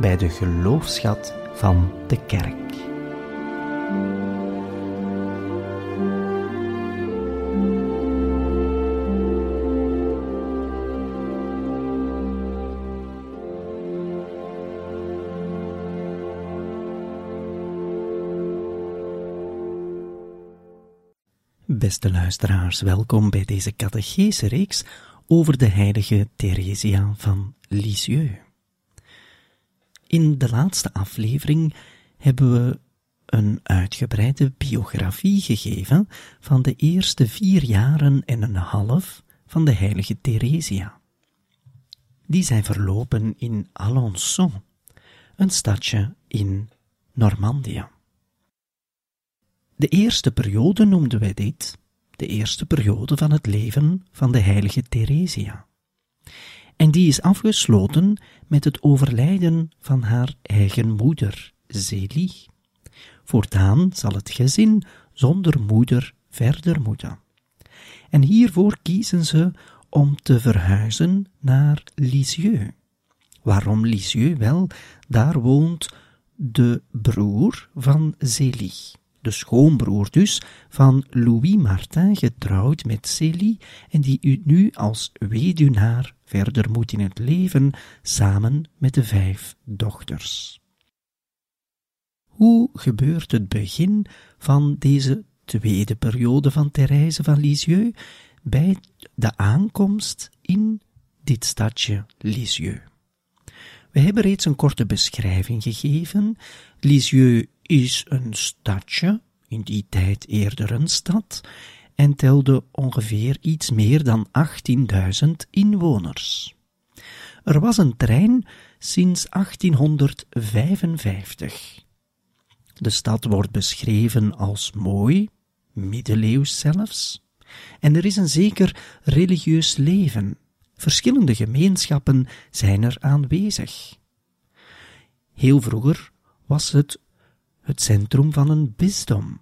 bij de geloofschat van de kerk. Beste luisteraars, welkom bij deze catechese-reeks over de heilige Theresia van Lisieux. In de laatste aflevering hebben we een uitgebreide biografie gegeven van de eerste vier jaren en een half van de heilige Theresia. Die zijn verlopen in Alençon, een stadje in Normandië. De eerste periode noemden wij dit, de eerste periode van het leven van de heilige Theresia. En die is afgesloten met het overlijden van haar eigen moeder, Zélie. Voortaan zal het gezin zonder moeder verder moeten. En hiervoor kiezen ze om te verhuizen naar Lisieux. Waarom Lisieux? Wel, daar woont de broer van Zélie de schoonbroer dus van Louis Martin, getrouwd met Célie, en die nu als weduwnaar verder moet in het leven, samen met de vijf dochters. Hoe gebeurt het begin van deze tweede periode van Therese van Lisieux bij de aankomst in dit stadje Lisieux? We hebben reeds een korte beschrijving gegeven. Lisieux is een stadje, in die tijd eerder een stad, en telde ongeveer iets meer dan 18.000 inwoners. Er was een trein sinds 1855. De stad wordt beschreven als mooi, middeleeuws zelfs, en er is een zeker religieus leven. Verschillende gemeenschappen zijn er aanwezig. Heel vroeger was het het centrum van een bisdom.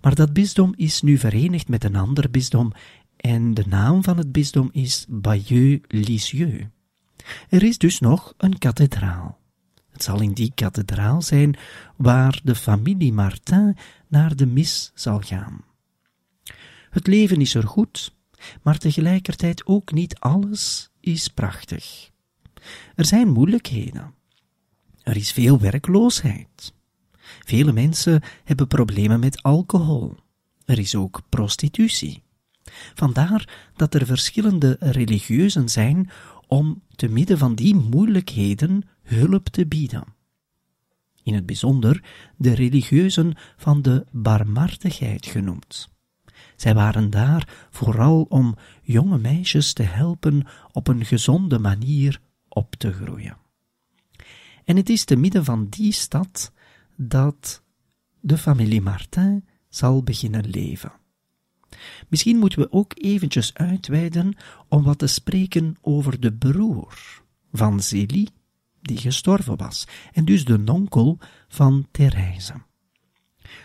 Maar dat bisdom is nu verenigd met een ander bisdom en de naam van het bisdom is Bayeux-Lisieux. Er is dus nog een kathedraal. Het zal in die kathedraal zijn waar de familie Martin naar de mis zal gaan. Het leven is er goed, maar tegelijkertijd ook niet alles is prachtig. Er zijn moeilijkheden. Er is veel werkloosheid. Vele mensen hebben problemen met alcohol. Er is ook prostitutie. Vandaar dat er verschillende religieuzen zijn om te midden van die moeilijkheden hulp te bieden. In het bijzonder de religieuzen van de barmhartigheid genoemd. Zij waren daar vooral om jonge meisjes te helpen op een gezonde manier op te groeien. En het is te midden van die stad dat de familie Martin zal beginnen leven. Misschien moeten we ook eventjes uitweiden om wat te spreken over de broer van Zélie, die gestorven was, en dus de nonkel van Therese.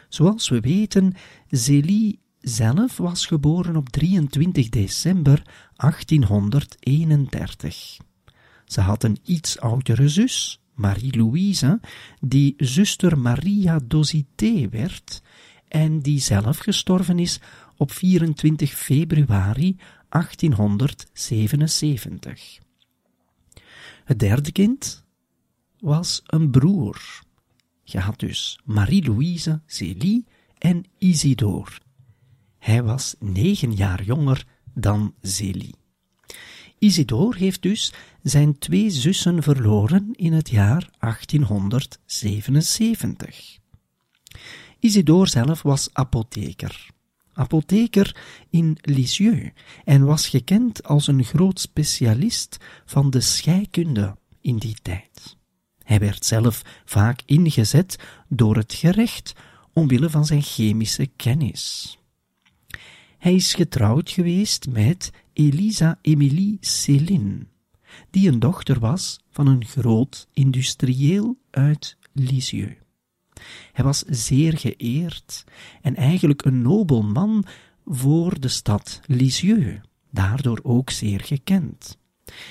Zoals we weten, Zélie zelf was geboren op 23 december 1831. Ze had een iets oudere zus, Marie-Louise, die zuster Maria Dosité werd en die zelf gestorven is op 24 februari 1877. Het derde kind was een broer. Je had dus Marie-Louise, Célie en Isidore. Hij was negen jaar jonger dan Zélie. Isidore heeft dus zijn twee zussen verloren in het jaar 1877. Isidore zelf was apotheker. Apotheker in Lisieux en was gekend als een groot specialist van de scheikunde in die tijd. Hij werd zelf vaak ingezet door het gerecht omwille van zijn chemische kennis. Hij is getrouwd geweest met Elisa Emilie Céline, die een dochter was van een groot industrieel uit Lisieux. Hij was zeer geëerd en eigenlijk een nobel man voor de stad Lisieux, daardoor ook zeer gekend.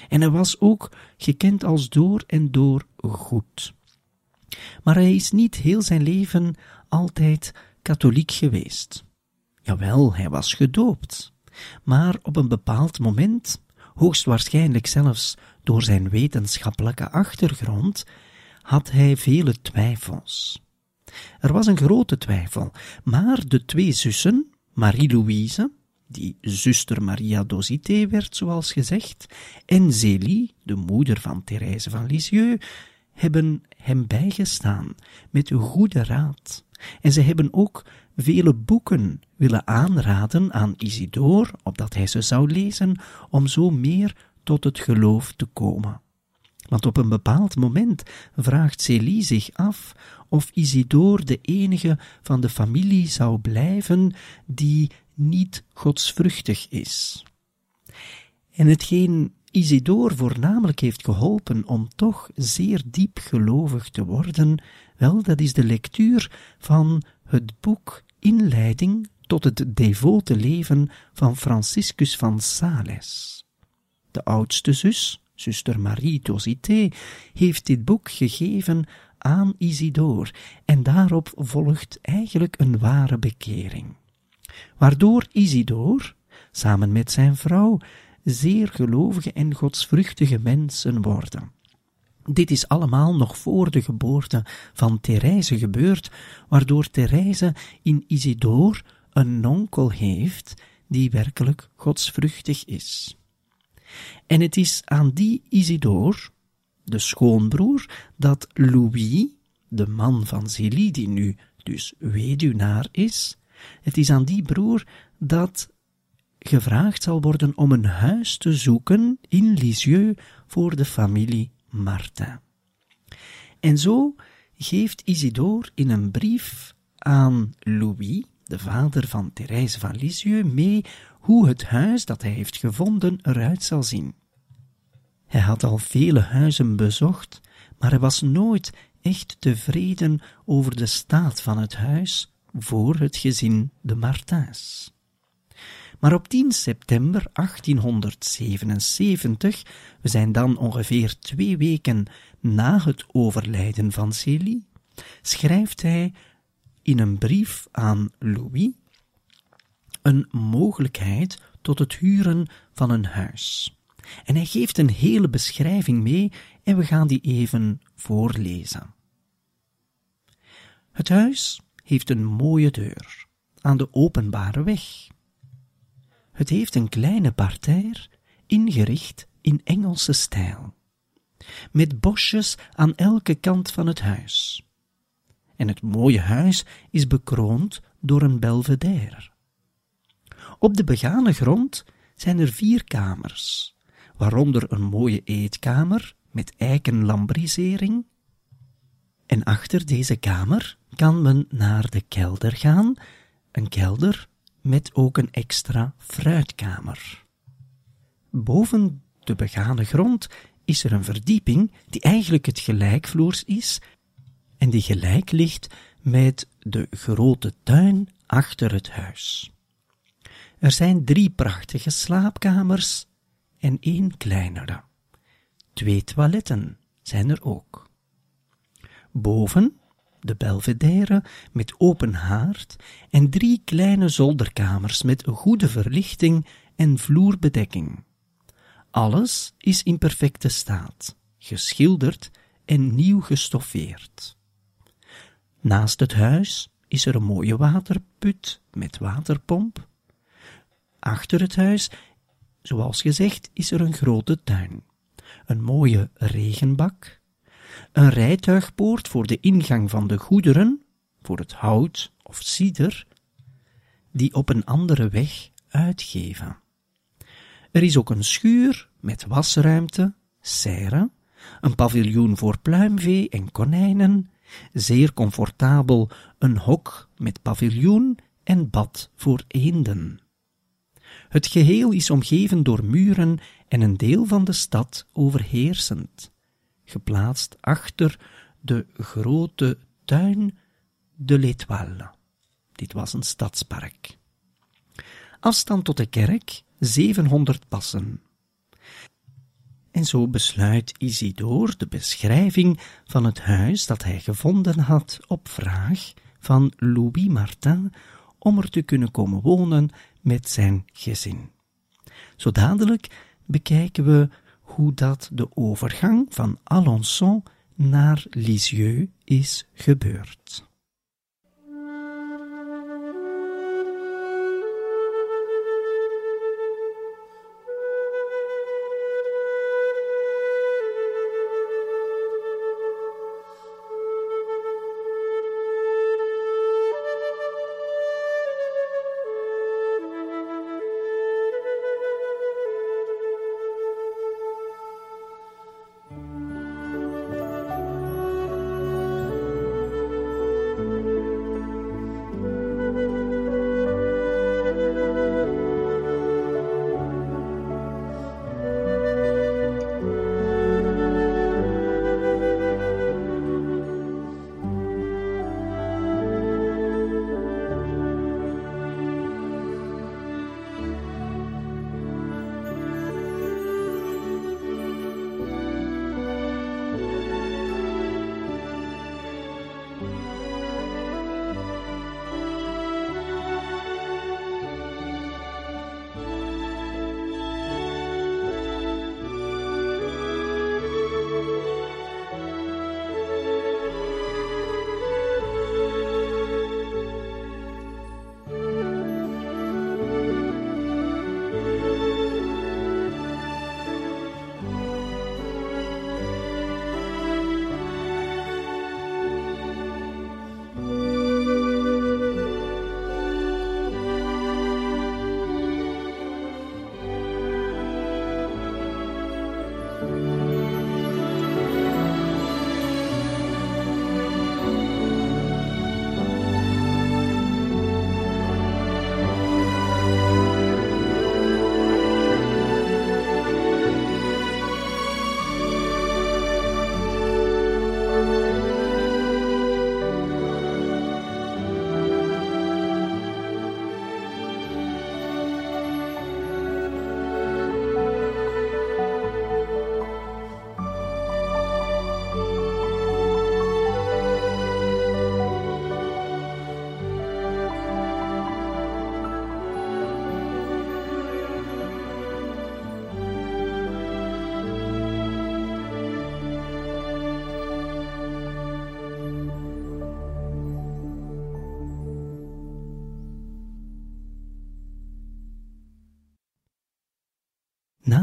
En hij was ook gekend als door en door goed. Maar hij is niet heel zijn leven altijd katholiek geweest. Jawel, hij was gedoopt. Maar op een bepaald moment, hoogstwaarschijnlijk zelfs door zijn wetenschappelijke achtergrond, had hij vele twijfels. Er was een grote twijfel, maar de twee zussen, Marie-Louise, die zuster Maria Dosité werd, zoals gezegd, en Zélie, de moeder van Thérèse van Lisieux, hebben hem bijgestaan met goede raad. En ze hebben ook vele boeken willen aanraden aan Isidore, opdat hij ze zou lezen, om zo meer tot het geloof te komen. Want op een bepaald moment vraagt Célie zich af of Isidore de enige van de familie zou blijven die niet godsvruchtig is. En hetgeen Isidore voornamelijk heeft geholpen om toch zeer diep gelovig te worden, wel, dat is de lectuur van het boek Inleiding tot het devote leven van Franciscus van Sales. De oudste zus, zuster Marie Dosité, heeft dit boek gegeven aan Isidore en daarop volgt eigenlijk een ware bekering. Waardoor Isidore, samen met zijn vrouw, zeer gelovige en godsvruchtige mensen worden. Dit is allemaal nog voor de geboorte van Therese gebeurd, waardoor Therese in Isidore een onkel heeft die werkelijk godsvruchtig is. En het is aan die Isidore, de schoonbroer, dat Louis, de man van Zélie, die nu dus weduwnaar is, het is aan die broer dat gevraagd zal worden om een huis te zoeken in Lisieux voor de familie Martin. En zo geeft Isidore in een brief aan Louis, de vader van Thérèse van Lisieux, mee hoe het huis dat hij heeft gevonden eruit zal zien. Hij had al vele huizen bezocht, maar hij was nooit echt tevreden over de staat van het huis voor het gezin de Martins. Maar op 10 september 1877, we zijn dan ongeveer twee weken na het overlijden van Célie, schrijft hij in een brief aan Louis een mogelijkheid tot het huren van een huis. En hij geeft een hele beschrijving mee en we gaan die even voorlezen. Het huis heeft een mooie deur aan de openbare weg. Het heeft een kleine parterre, ingericht in Engelse stijl, met bosjes aan elke kant van het huis. En het mooie huis is bekroond door een belvedere. Op de begane grond zijn er vier kamers, waaronder een mooie eetkamer met eikenlambrisering. En achter deze kamer kan men naar de kelder gaan, een kelder met ook een extra fruitkamer. Boven de begane grond is er een verdieping die eigenlijk het gelijkvloers is en die gelijk ligt met de grote tuin achter het huis. Er zijn drie prachtige slaapkamers en één kleinere. Twee toiletten zijn er ook. Boven de belvedere met open haard en drie kleine zolderkamers met goede verlichting en vloerbedekking. Alles is in perfecte staat, geschilderd en nieuw gestoffeerd. Naast het huis is er een mooie waterput met waterpomp. Achter het huis, zoals gezegd, is er een grote tuin, een mooie regenbak, een rijtuigpoort voor de ingang van de goederen, voor het hout of cider, die op een andere weg uitgeven. Er is ook een schuur met wasruimte, serre, een paviljoen voor pluimvee en konijnen, zeer comfortabel een hok met paviljoen en bad voor eenden. Het geheel is omgeven door muren en een deel van de stad overheersend, geplaatst achter de grote tuin de l'Étoile. Dit was een stadspark. Afstand tot de kerk 700 passen. En zo besluit Isidore de beschrijving van het huis dat hij gevonden had op vraag van Louis Martin om er te kunnen komen wonen met zijn gezin. Zo dadelijk bekijken we hoe dat de overgang van Alençon naar Lisieux is gebeurd.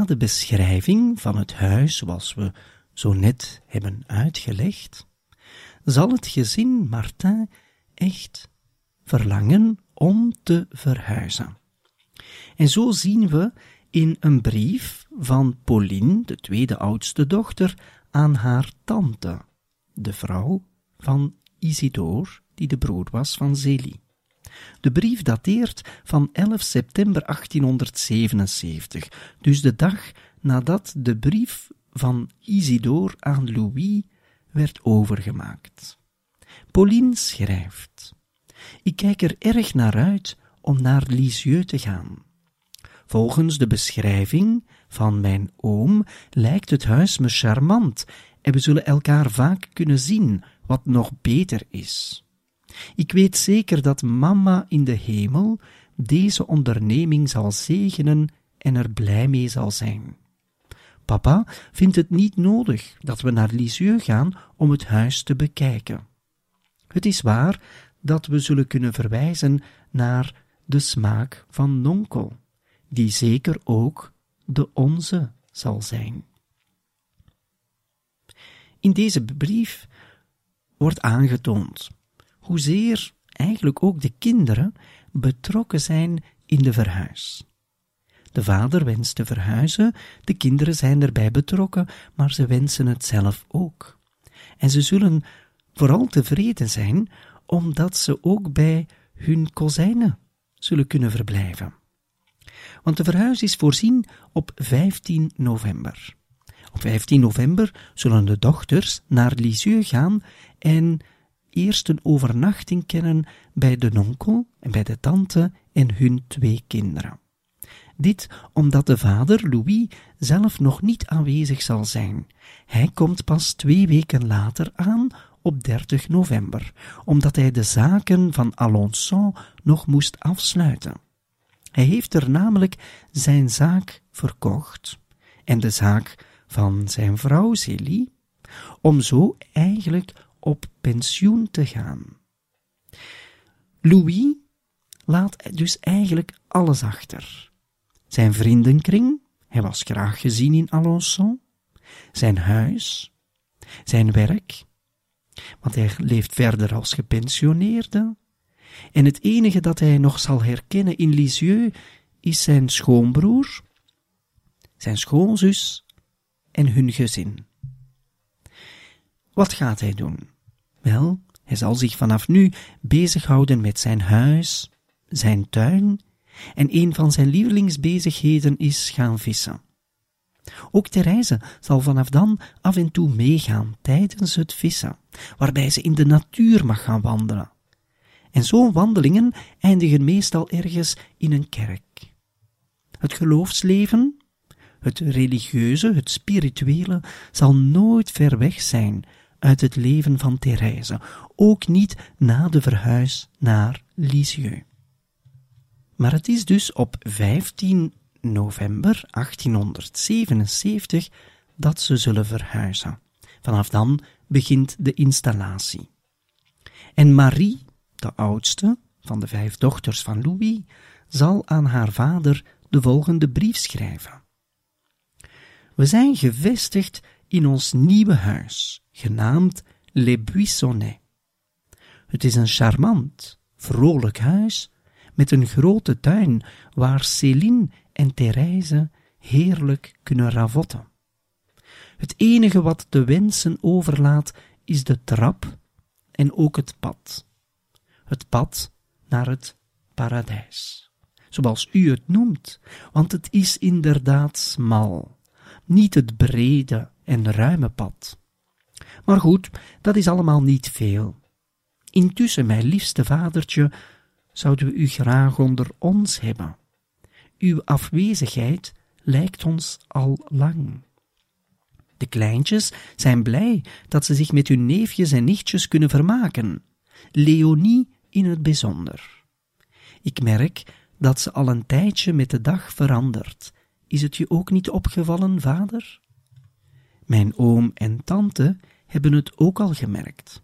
De beschrijving van het huis zoals we zo net hebben uitgelegd, zal het gezin Martin echt verlangen om te verhuizen. En zo zien we in een brief van Pauline, de tweede oudste dochter, aan haar tante, de vrouw van Isidore, die de broer was van Zélie. De brief dateert van 11 september 1877, dus de dag nadat de brief van Isidore aan Louis werd overgemaakt. Pauline schrijft: Ik kijk er erg naar uit om naar Lisieux te gaan. Volgens de beschrijving van mijn oom lijkt het huis me charmant en we zullen elkaar vaak kunnen zien, wat nog beter is. Ik weet zeker dat mama in de hemel deze onderneming zal zegenen en er blij mee zal zijn. Papa vindt het niet nodig dat we naar Lisieux gaan om het huis te bekijken. Het is waar dat we zullen kunnen verwijzen naar de smaak van nonkel, die zeker ook de onze zal zijn. In deze brief wordt aangetoond hoezeer eigenlijk ook de kinderen betrokken zijn in de verhuis. De vader wenst te verhuizen, de kinderen zijn erbij betrokken, maar ze wensen het zelf ook. En ze zullen vooral tevreden zijn, omdat ze ook bij hun kozijnen zullen kunnen verblijven. Want de verhuis is voorzien op 15 november. Op 15 november zullen de dochters naar Lisieux gaan en eerst een overnachting kennen bij de onkel en bij de tante en hun twee kinderen. Dit omdat de vader, Louis, zelf nog niet aanwezig zal zijn. Hij komt pas twee weken later aan op 30 november, omdat hij de zaken van Alençon nog moest afsluiten. Hij heeft er namelijk zijn zaak verkocht en de zaak van zijn vrouw Célie, om zo eigenlijk op pensioen te gaan. Louis laat dus eigenlijk alles achter. Zijn vriendenkring, hij was graag gezien in Alençon, zijn huis, zijn werk, want hij leeft verder als gepensioneerde, en het enige dat hij nog zal herkennen in Lisieux is zijn schoonbroer, zijn schoonzus en hun gezin. Wat gaat hij doen? Wel, hij zal zich vanaf nu bezighouden met zijn huis, zijn tuin, en een van zijn lievelingsbezigheden is gaan vissen. Ook Therese zal vanaf dan af en toe meegaan tijdens het vissen, waarbij ze in de natuur mag gaan wandelen. En zo'n wandelingen eindigen meestal ergens in een kerk. Het geloofsleven, het religieuze, het spirituele, zal nooit ver weg zijn uit het leven van Therese, ook niet na de verhuis naar Lisieux. Maar het is dus op 15 november 1877 dat ze zullen verhuizen. Vanaf dan begint de installatie. En Marie, de oudste van de vijf dochters van Louis, zal aan haar vader de volgende brief schrijven. We zijn gevestigd in ons nieuwe huis, genaamd Les Buissonnets. Het is een charmant, vrolijk huis met een grote tuin waar Céline en Therese heerlijk kunnen ravotten. Het enige wat de wensen overlaat is de trap en ook het pad. Het pad naar het paradijs, zoals u het noemt, want het is inderdaad smal, niet het brede en ruime pad. Maar goed, dat is allemaal niet veel. Intussen, mijn liefste vadertje, zouden we u graag onder ons hebben. Uw afwezigheid lijkt ons al lang. De kleintjes zijn blij dat ze zich met hun neefjes en nichtjes kunnen vermaken, Leonie in het bijzonder. Ik merk dat ze al een tijdje met de dag verandert. Is het je ook niet opgevallen, vader? Mijn oom en tante hebben het ook al gemerkt.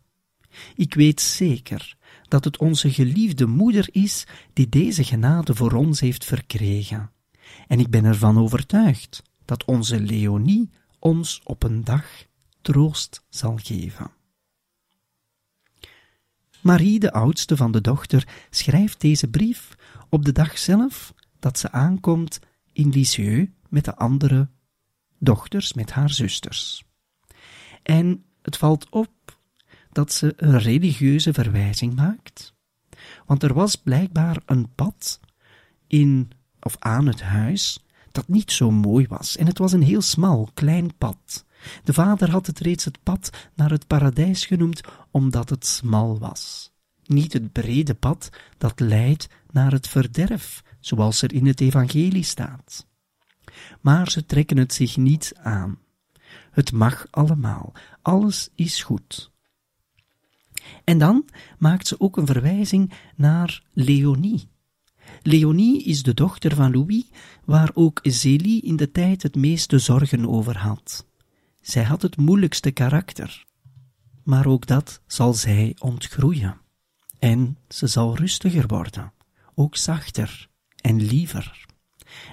Ik weet zeker dat het onze geliefde moeder is die deze genade voor ons heeft verkregen. En ik ben ervan overtuigd dat onze Leonie ons op een dag troost zal geven. Marie, de oudste van de dochter, schrijft deze brief op de dag zelf dat ze aankomt in Lisieux met de andere dochters, met haar zusters. En het valt op dat ze een religieuze verwijzing maakt, want er was blijkbaar een pad in of aan het huis dat niet zo mooi was, en het was een heel smal, klein pad. De vader had het reeds het pad naar het paradijs genoemd, omdat het smal was. Niet het brede pad dat leidt naar het verderf, zoals er in het evangelie staat. Maar ze trekken het zich niet aan. Het mag allemaal, alles is goed. En dan maakt ze ook een verwijzing naar Leonie. Leonie is de dochter van Louis, waar ook Zélie in de tijd het meeste zorgen over had. Zij had het moeilijkste karakter. Maar ook dat zal zij ontgroeien. En ze zal rustiger worden, ook zachter en liever.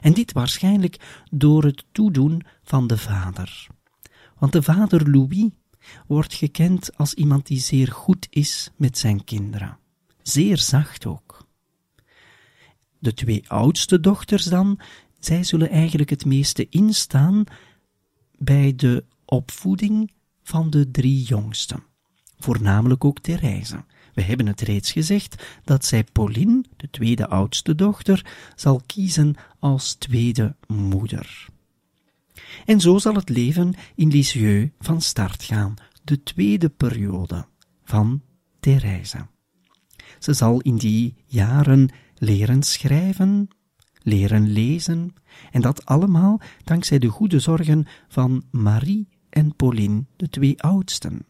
En dit waarschijnlijk door het toedoen van de vader. Want de vader Louis wordt gekend als iemand die zeer goed is met zijn kinderen. Zeer zacht ook. De twee oudste dochters dan, zij zullen eigenlijk het meeste instaan bij de opvoeding van de drie jongsten, voornamelijk ook Therese. We hebben het reeds gezegd dat zij Pauline, de tweede oudste dochter, zal kiezen als tweede moeder. En zo zal het leven in Lisieux van start gaan, de tweede periode van Therese. Ze zal in die jaren leren schrijven, leren lezen, en dat allemaal dankzij de goede zorgen van Marie en Pauline, de twee oudsten.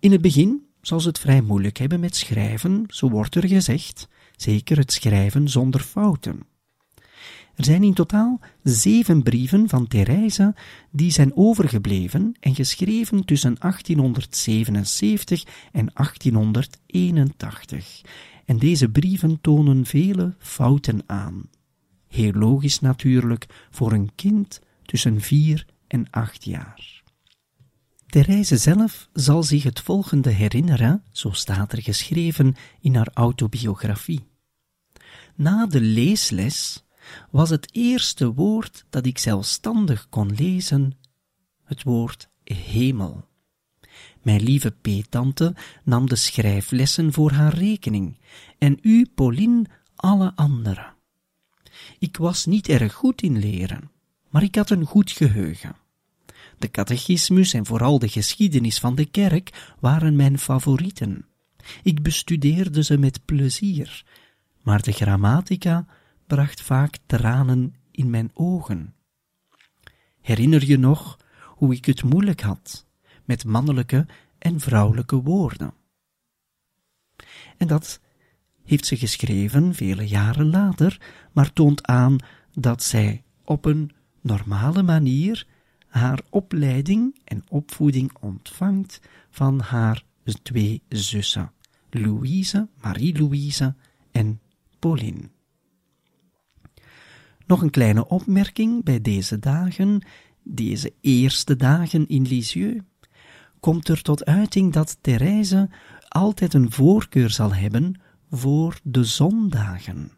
In het begin zal ze het vrij moeilijk hebben met schrijven, zo wordt er gezegd, zeker het schrijven zonder fouten. Er zijn in totaal zeven brieven van Therese die zijn overgebleven en geschreven tussen 1877 en 1881. En deze brieven tonen vele fouten aan. Heel logisch natuurlijk voor een kind tussen vier en acht jaar. Therese zelf zal zich het volgende herinneren, zo staat er geschreven in haar autobiografie. Na de leesles was het eerste woord dat ik zelfstandig kon lezen het woord hemel. Mijn lieve peetante nam de schrijflessen voor haar rekening en u, Pauline, alle anderen. Ik was niet erg goed in leren, maar ik had een goed geheugen. De catechismus en vooral de geschiedenis van de kerk waren mijn favorieten. Ik bestudeerde ze met plezier, maar de grammatica bracht vaak tranen in mijn ogen. Herinner je nog hoe ik het moeilijk had met mannelijke en vrouwelijke woorden? En dat heeft ze geschreven vele jaren later, maar toont aan dat zij op een normale manier haar opleiding en opvoeding ontvangt van haar twee zussen, Louise, Marie-Louise en Pauline. Nog een kleine opmerking bij deze dagen, deze eerste dagen in Lisieux, komt er tot uiting dat Therese altijd een voorkeur zal hebben voor de zondagen.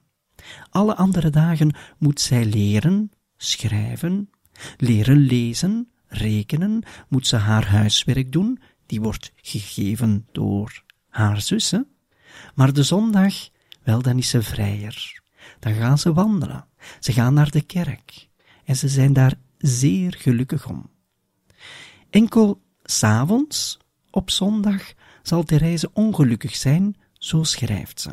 Alle andere dagen moet zij leren, schrijven, leren lezen, rekenen, moet ze haar huiswerk doen, die wordt gegeven door haar zussen, maar de zondag, wel dan is ze vrijer. Dan gaan ze wandelen, ze gaan naar de kerk en ze zijn daar zeer gelukkig om. Enkel s'avonds, op zondag, zal Therese ongelukkig zijn, zo schrijft ze.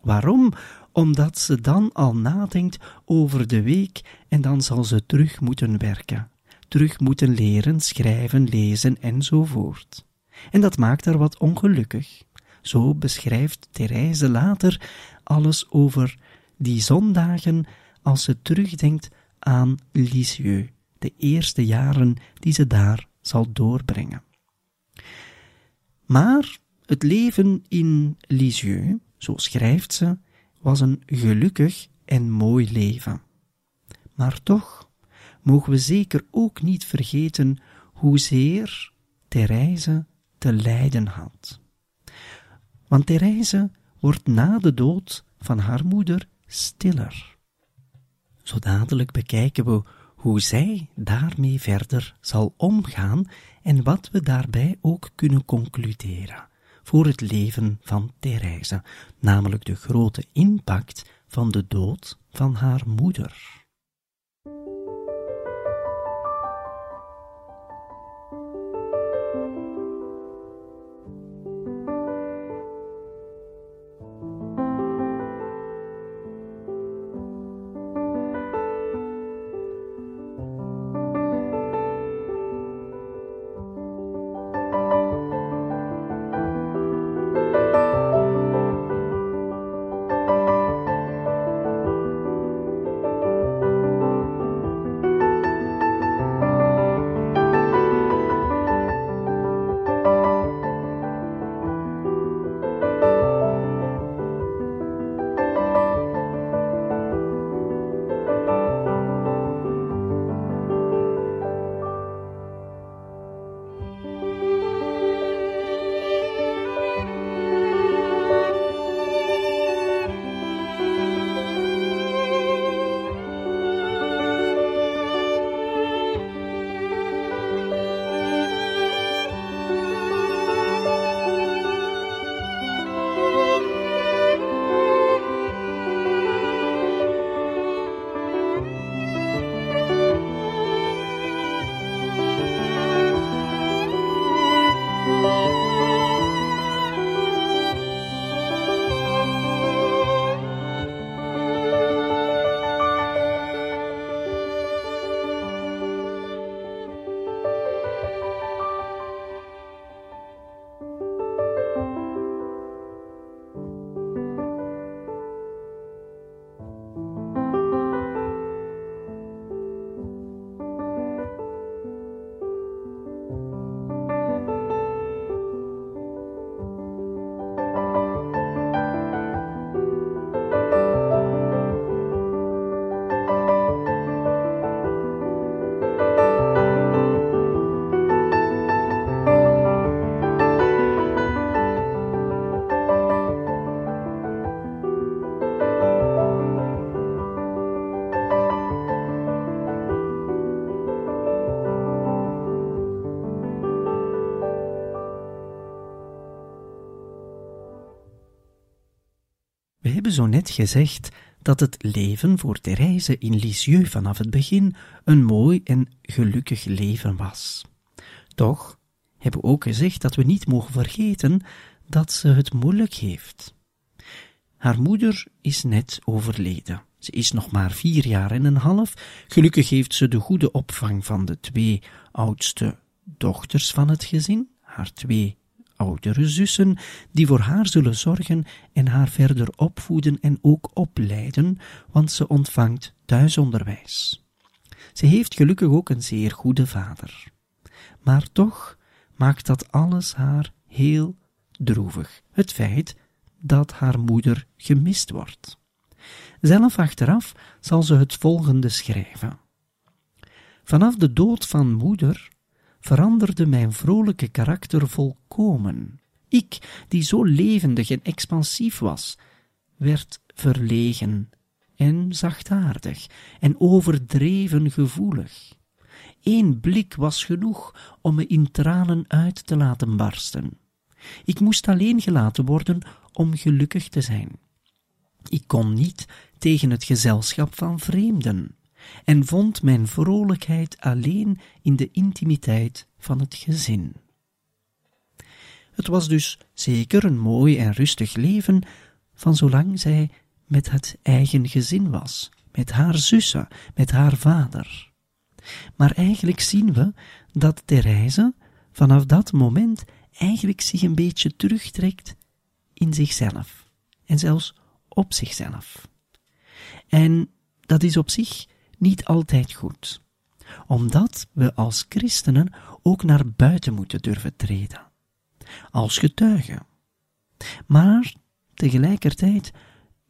Waarom? Omdat ze dan al nadenkt over de week en dan zal ze terug moeten werken, terug moeten leren, schrijven, lezen enzovoort. En dat maakt haar wat ongelukkig. Zo beschrijft Therese later alles over die zondagen als ze terugdenkt aan Lisieux, de eerste jaren die ze daar zal doorbrengen. Maar het leven in Lisieux, zo schrijft ze, was een gelukkig en mooi leven. Maar toch mogen we zeker ook niet vergeten hoezeer Therese te lijden had. Want Therese wordt na de dood van haar moeder stiller. Zo dadelijk bekijken we hoe zij daarmee verder zal omgaan en wat we daarbij ook kunnen concluderen voor het leven van Therese, namelijk de grote impact van de dood van haar moeder. Zo net gezegd dat het leven voor Therese in Lisieux vanaf het begin een mooi en gelukkig leven was. Toch hebben we ook gezegd dat we niet mogen vergeten dat ze het moeilijk heeft. Haar moeder is net overleden. Ze is nog maar vier jaar en een half. Gelukkig heeft ze de goede opvang van de twee oudste dochters van het gezin, haar twee oudere zussen, die voor haar zullen zorgen en haar verder opvoeden en ook opleiden, want ze ontvangt thuisonderwijs. Ze heeft gelukkig ook een zeer goede vader. Maar toch maakt dat alles haar heel droevig, het feit dat haar moeder gemist wordt. Zelf achteraf zal ze het volgende schrijven. Vanaf de dood van moeder veranderde mijn vrolijke karakter volkomen. Ik, die zo levendig en expansief was, werd verlegen en zachtaardig en overdreven gevoelig. Eén blik was genoeg om me in tranen uit te laten barsten. Ik moest alleen gelaten worden om gelukkig te zijn. Ik kon niet tegen het gezelschap van vreemden en vond mijn vrolijkheid alleen in de intimiteit van het gezin. Het was dus zeker een mooi en rustig leven, van zolang zij met het eigen gezin was, met haar zussen, met haar vader. Maar eigenlijk zien we dat Therese vanaf dat moment eigenlijk zich een beetje terugtrekt in zichzelf en zelfs op zichzelf. En dat is op zich niet altijd goed, omdat we als christenen ook naar buiten moeten durven treden, als getuigen. Maar tegelijkertijd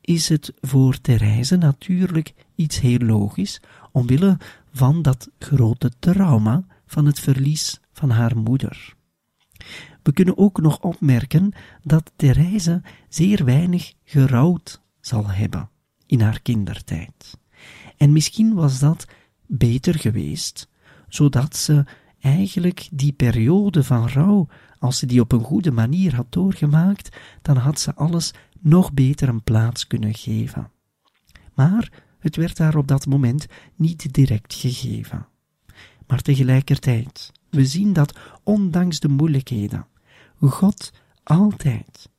is het voor Therese natuurlijk iets heel logisch, omwille van dat grote trauma van het verlies van haar moeder. We kunnen ook nog opmerken dat Therese zeer weinig gerouwd zal hebben in haar kindertijd. En misschien was dat beter geweest, zodat ze eigenlijk die periode van rouw, als ze die op een goede manier had doorgemaakt, dan had ze alles nog beter een plaats kunnen geven. Maar het werd haar op dat moment niet direct gegeven. Maar tegelijkertijd, we zien dat ondanks de moeilijkheden, God altijd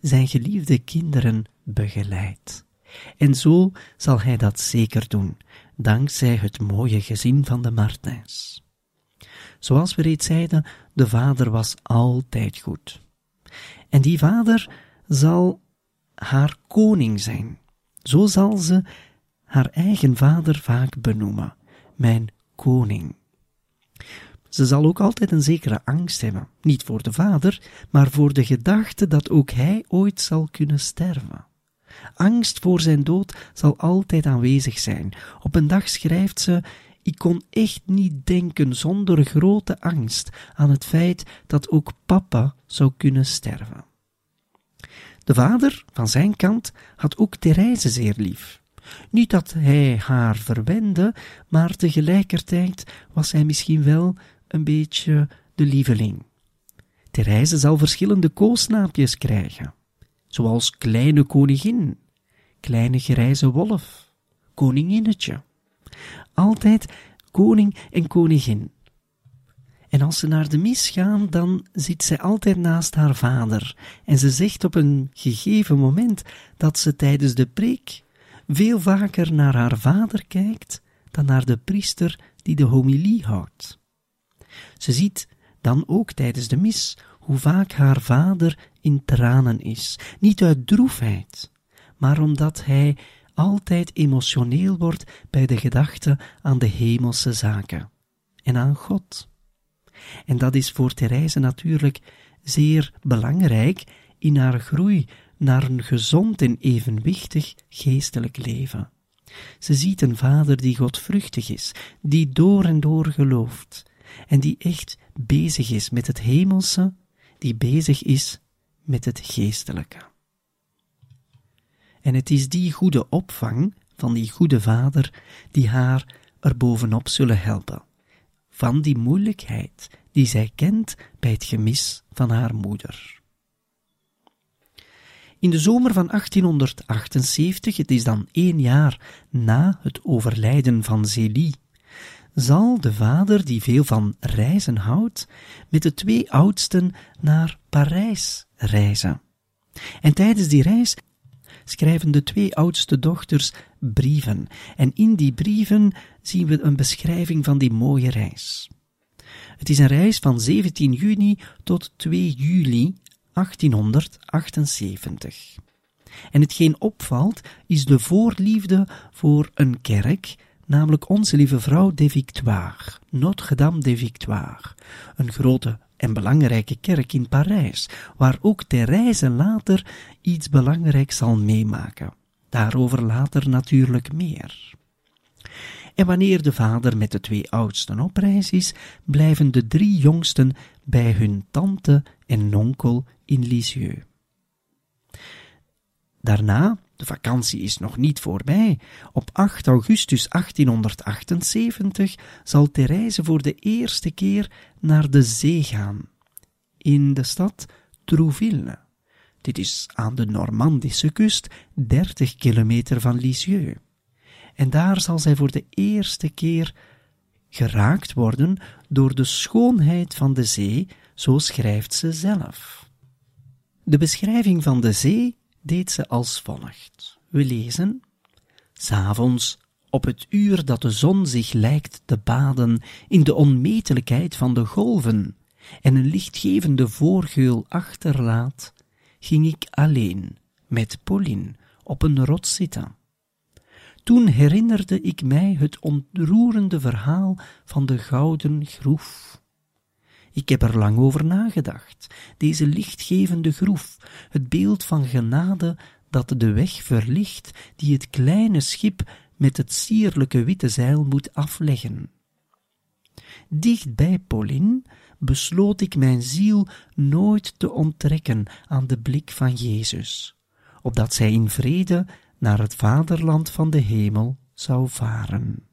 zijn geliefde kinderen begeleidt. En zo zal hij dat zeker doen, dankzij het mooie gezin van de Martins. Zoals we reeds zeiden, de vader was altijd goed. En die vader zal haar koning zijn. Zo zal ze haar eigen vader vaak benoemen, mijn koning. Ze zal ook altijd een zekere angst hebben, niet voor de vader, maar voor de gedachte dat ook hij ooit zal kunnen sterven. Angst voor zijn dood zal altijd aanwezig zijn. Op een dag schrijft ze: Ik kon echt niet denken zonder grote angst aan het feit dat ook papa zou kunnen sterven. De vader, van zijn kant, had ook Therese zeer lief. Niet dat hij haar verwende, maar tegelijkertijd was hij misschien wel een beetje de lieveling. Therese zal verschillende koosnaapjes krijgen, zoals kleine koningin, kleine grijze wolf, koninginnetje. Altijd koning en koningin. En als ze naar de mis gaan, dan zit zij altijd naast haar vader, en ze zegt op een gegeven moment dat ze tijdens de preek veel vaker naar haar vader kijkt dan naar de priester die de homilie houdt. Ze ziet dan ook tijdens de mis hoe vaak haar vader in tranen is, niet uit droefheid, maar omdat hij altijd emotioneel wordt bij de gedachte aan de hemelse zaken en aan God. En dat is voor Therese natuurlijk zeer belangrijk in haar groei naar een gezond en evenwichtig geestelijk leven. Ze ziet een vader die godvruchtig is, die door en door gelooft, en die echt bezig is met het hemelse, die bezig is met het geestelijke. En het is die goede opvang van die goede vader die haar er bovenop zullen helpen, van die moeilijkheid die zij kent bij het gemis van haar moeder. In de zomer van 1878, het is dan één jaar na het overlijden van Zélie, zal de vader, die veel van reizen houdt, met de twee oudsten naar Parijs reizen. En tijdens die reis schrijven de twee oudste dochters brieven. En in die brieven zien we een beschrijving van die mooie reis. Het is een reis van 17 juni tot 2 juli 1878. En hetgeen opvalt is de voorliefde voor een kerk, namelijk Onze Lieve Vrouw de Victoire, Notre-Dame de Victoire, een grote en belangrijke kerk in Parijs, waar ook Therese later iets belangrijks zal meemaken. Daarover later natuurlijk meer. En wanneer de vader met de twee oudsten op reis is, blijven de drie jongsten bij hun tante en onkel in Lisieux. Daarna, de vakantie is nog niet voorbij, op 8 augustus 1878 zal Therese voor de eerste keer naar de zee gaan, in de stad Trouville. Dit is aan de Normandische kust, 30 kilometer van Lisieux. En daar zal zij voor de eerste keer geraakt worden door de schoonheid van de zee, zo schrijft ze zelf. De beschrijving van de zee deed ze als volgt. We lezen: S'avonds, op het uur dat de zon zich lijkt te baden in de onmetelijkheid van de golven en een lichtgevende voorgeul achterlaat, ging ik alleen met Pauline op een rots zitten. Toen herinnerde ik mij het ontroerende verhaal van de gouden groef. Ik heb er lang over nagedacht. Deze lichtgevende groef, het beeld van genade dat de weg verlicht die het kleine schip met het sierlijke witte zeil moet afleggen. Dicht bij Pauline besloot ik mijn ziel nooit te onttrekken aan de blik van Jezus, opdat zij in vrede naar het vaderland van de hemel zou varen.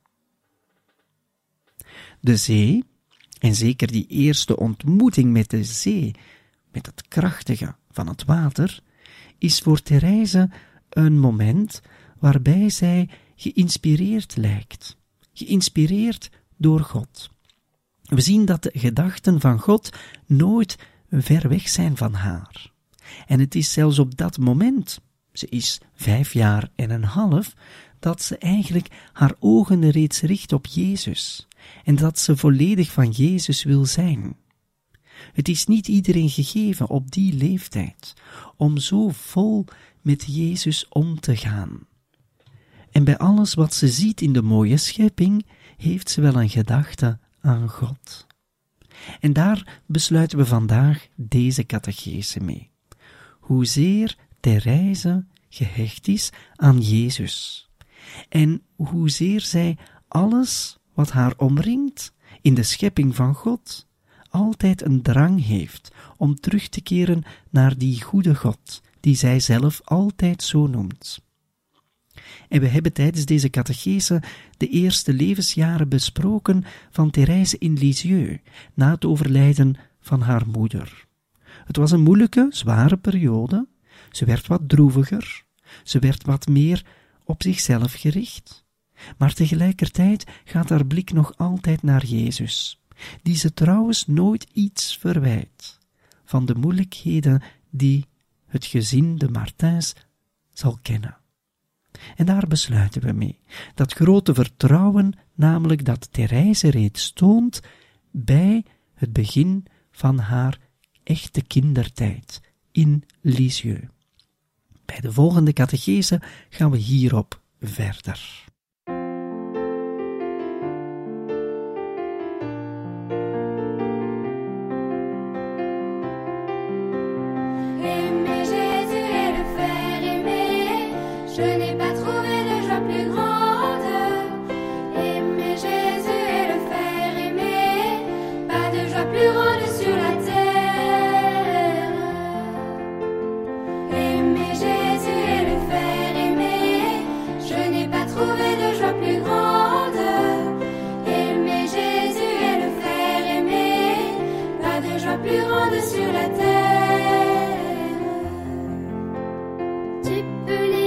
De zee, en zeker die eerste ontmoeting met de zee, met het krachtige van het water, is voor Therese een moment waarbij zij geïnspireerd lijkt, geïnspireerd door God. We zien dat de gedachten van God nooit ver weg zijn van haar. En het is zelfs op dat moment, ze is vijf jaar en een half, dat ze eigenlijk haar ogen reeds richt op Jezus en dat ze volledig van Jezus wil zijn. Het is niet iedereen gegeven op die leeftijd om zo vol met Jezus om te gaan. En bij alles wat ze ziet in de mooie schepping, heeft ze wel een gedachte aan God. En daar besluiten we vandaag deze catechese mee. Hoezeer Therese gehecht is aan Jezus. En hoezeer zij alles wat haar omringt in de schepping van God altijd een drang heeft om terug te keren naar die goede God, die zij zelf altijd zo noemt. En we hebben tijdens deze catechese de eerste levensjaren besproken van Therese in Lisieux, na het overlijden van haar moeder. Het was een moeilijke, zware periode. Ze werd wat droeviger, ze werd wat meer op zichzelf gericht. Maar tegelijkertijd gaat haar blik nog altijd naar Jezus, die ze trouwens nooit iets verwijt van de moeilijkheden die het gezin de Martins zal kennen. En daar besluiten we mee. Dat grote vertrouwen, namelijk dat Therese reeds toont bij het begin van haar echte kindertijd in Lisieux. Bij de volgende catechese gaan we hierop verder. tu peux les